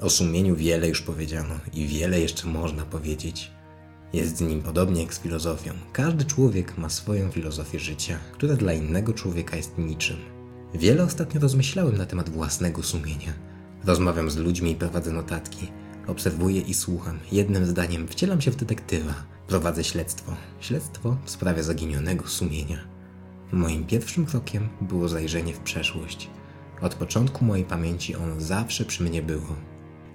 O sumieniu wiele już powiedziano i wiele jeszcze można powiedzieć. Jest z nim podobnie jak z filozofią. Każdy człowiek ma swoją filozofię życia, która dla innego człowieka jest niczym. Wiele ostatnio rozmyślałem na temat własnego sumienia. Rozmawiam z ludźmi i prowadzę notatki. Obserwuję i słucham. Jednym zdaniem wcielam się w detektywa. Prowadzę śledztwo. Śledztwo w sprawie zaginionego sumienia. Moim pierwszym krokiem było zajrzenie w przeszłość. Od początku mojej pamięci ono zawsze przy mnie było.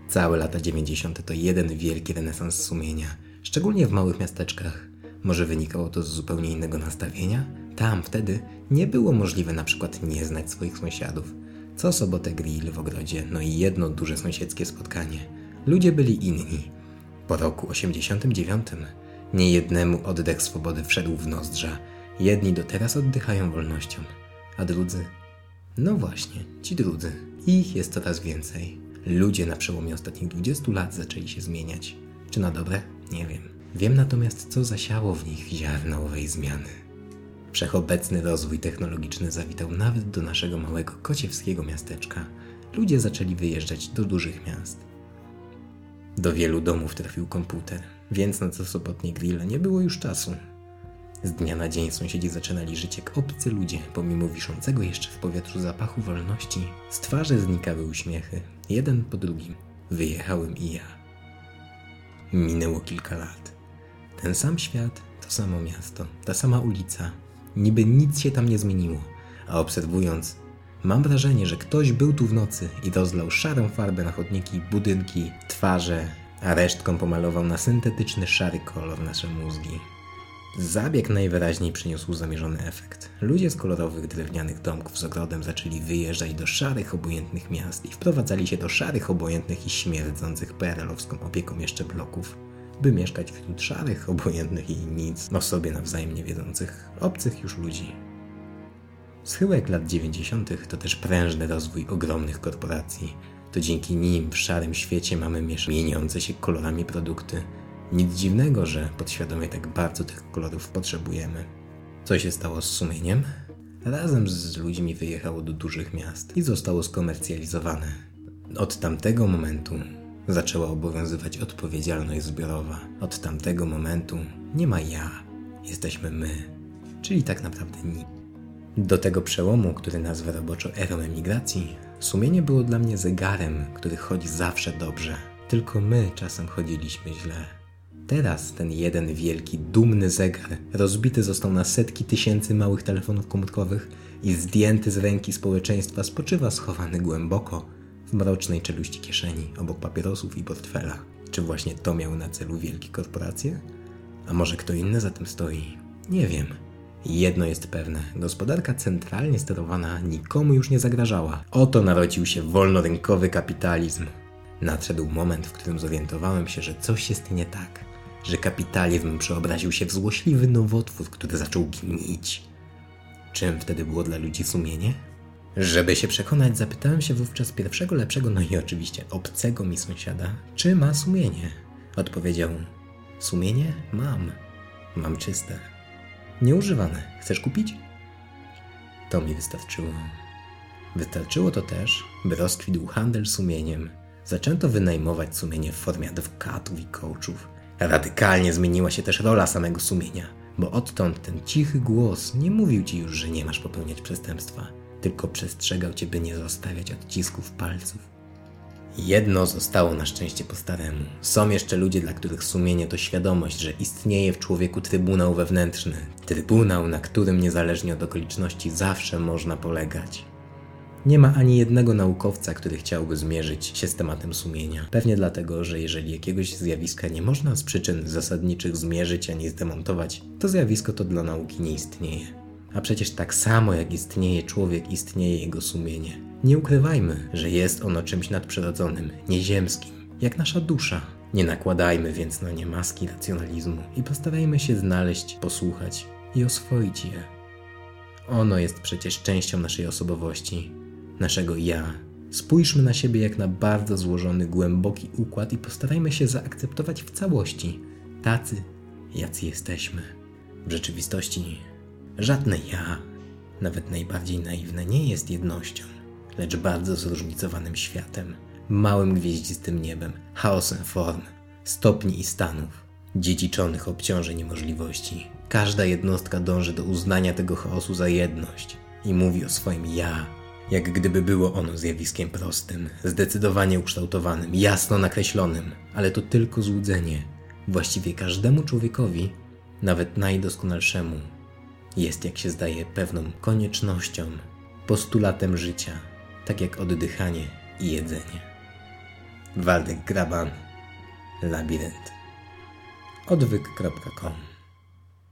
Całe lata 90. to jeden wielki renesans sumienia, szczególnie w małych miasteczkach. Może wynikało to z zupełnie innego nastawienia? Tam wtedy nie było możliwe na przykład nie znać swoich sąsiadów. Co sobotę grill w ogrodzie, no i jedno duże sąsiedzkie spotkanie. Ludzie byli inni. Po roku 89 niejednemu oddech swobody wszedł w nozdrza. Jedni do teraz oddychają wolnością, a drudzy no właśnie, ci drudzy. Ich jest coraz więcej. Ludzie na przełomie ostatnich 20 lat zaczęli się zmieniać. Czy na dobre? Nie wiem. Wiem natomiast, co zasiało w nich ziarno owej zmiany. Wszechobecny rozwój technologiczny zawitał nawet do naszego małego kociewskiego miasteczka. Ludzie zaczęli wyjeżdżać do dużych miast. Do wielu domów trafił komputer, więc na co sobotnie grille nie było już czasu. Z dnia na dzień sąsiedzi zaczynali żyć jak obcy ludzie, pomimo wiszącego jeszcze w powietrzu zapachu wolności. Z twarzy znikały uśmiechy, jeden po drugim. Wyjechałem i ja. Minęło kilka lat. Ten sam świat, to samo miasto, ta sama ulica. Niby nic się tam nie zmieniło, a obserwując, mam wrażenie, że ktoś był tu w nocy i rozlał szarą farbę na chodniki, budynki, twarze, a resztką pomalował na syntetyczny szary kolor nasze mózgi. Zabieg najwyraźniej przyniósł zamierzony efekt. Ludzie z kolorowych drewnianych domków z ogrodem zaczęli wyjeżdżać do szarych, obojętnych miast i wprowadzali się do szarych, obojętnych i śmierdzących PRL-owską opieką jeszcze bloków, by mieszkać wśród szarych, obojętnych i nic o sobie nawzajem niewiedzących, obcych już ludzi. Schyłek lat 90. to też prężny rozwój ogromnych korporacji. To dzięki nim w szarym świecie mamy mieniące się kolorami produkty, nic dziwnego, że podświadomie tak bardzo tych kolorów potrzebujemy. Co się stało z sumieniem? Razem z ludźmi wyjechało do dużych miast i zostało skomercjalizowane. Od tamtego momentu zaczęła obowiązywać odpowiedzialność zbiorowa. Od tamtego momentu nie ma ja, jesteśmy my, czyli tak naprawdę nikt. Do tego przełomu, który nazwę roboczo erą emigracji, sumienie było dla mnie zegarem, który chodzi zawsze dobrze. Tylko my czasem chodziliśmy źle. Teraz ten jeden wielki, dumny zegar rozbity został na setki tysięcy małych telefonów komórkowych i zdjęty z ręki społeczeństwa spoczywa schowany głęboko w mrocznej czeluści kieszeni obok papierosów i portfela. Czy właśnie to miały na celu wielkie korporacje? A może kto inny za tym stoi? Nie wiem. Jedno jest pewne: gospodarka centralnie sterowana nikomu już nie zagrażała. Oto narodził się wolnorynkowy kapitalizm. Nadszedł moment, w którym zorientowałem się, że coś jest nie tak że kapitalizm przeobraził się w złośliwy nowotwór, który zaczął gnić. Czym wtedy było dla ludzi sumienie? Żeby się przekonać, zapytałem się wówczas pierwszego lepszego, no i oczywiście obcego mi sąsiada, czy ma sumienie. Odpowiedział: Sumienie mam. Mam czyste. Nieużywane. Chcesz kupić? To mi wystarczyło. Wystarczyło to też, by rozkwitł handel sumieniem. Zaczęto wynajmować sumienie w formie adwokatów i coachów. Radykalnie zmieniła się też rola samego sumienia, bo odtąd ten cichy głos nie mówił ci już, że nie masz popełniać przestępstwa, tylko przestrzegał cię, by nie zostawiać odcisków palców. Jedno zostało na szczęście po staremu. Są jeszcze ludzie, dla których sumienie to świadomość, że istnieje w człowieku trybunał wewnętrzny. Trybunał, na którym niezależnie od okoliczności zawsze można polegać. Nie ma ani jednego naukowca, który chciałby zmierzyć się z tematem sumienia. Pewnie dlatego, że jeżeli jakiegoś zjawiska nie można z przyczyn zasadniczych zmierzyć ani zdemontować, to zjawisko to dla nauki nie istnieje. A przecież tak samo jak istnieje człowiek, istnieje jego sumienie. Nie ukrywajmy, że jest ono czymś nadprzyrodzonym, nieziemskim, jak nasza dusza. Nie nakładajmy więc na nie maski racjonalizmu i postarajmy się znaleźć, posłuchać i oswoić je. Ono jest przecież częścią naszej osobowości, naszego ja. Spójrzmy na siebie jak na bardzo złożony, głęboki układ i postarajmy się zaakceptować w całości tacy, jacy jesteśmy. W rzeczywistości żadne ja, nawet najbardziej naiwne, nie jest jednością, lecz bardzo zróżnicowanym światem, małym gwieździstym niebem, chaosem form, stopni i stanów, dziedziczonych obciążeń i możliwości. Każda jednostka dąży do uznania tego chaosu za jedność i mówi o swoim ja, jak gdyby było ono zjawiskiem prostym, zdecydowanie ukształtowanym, jasno nakreślonym, ale to tylko złudzenie. Właściwie każdemu człowiekowi, nawet najdoskonalszemu, jest, jak się zdaje, pewną koniecznością, postulatem życia, tak jak oddychanie i jedzenie. Waldek Graban, Labirynt. Odwyk.com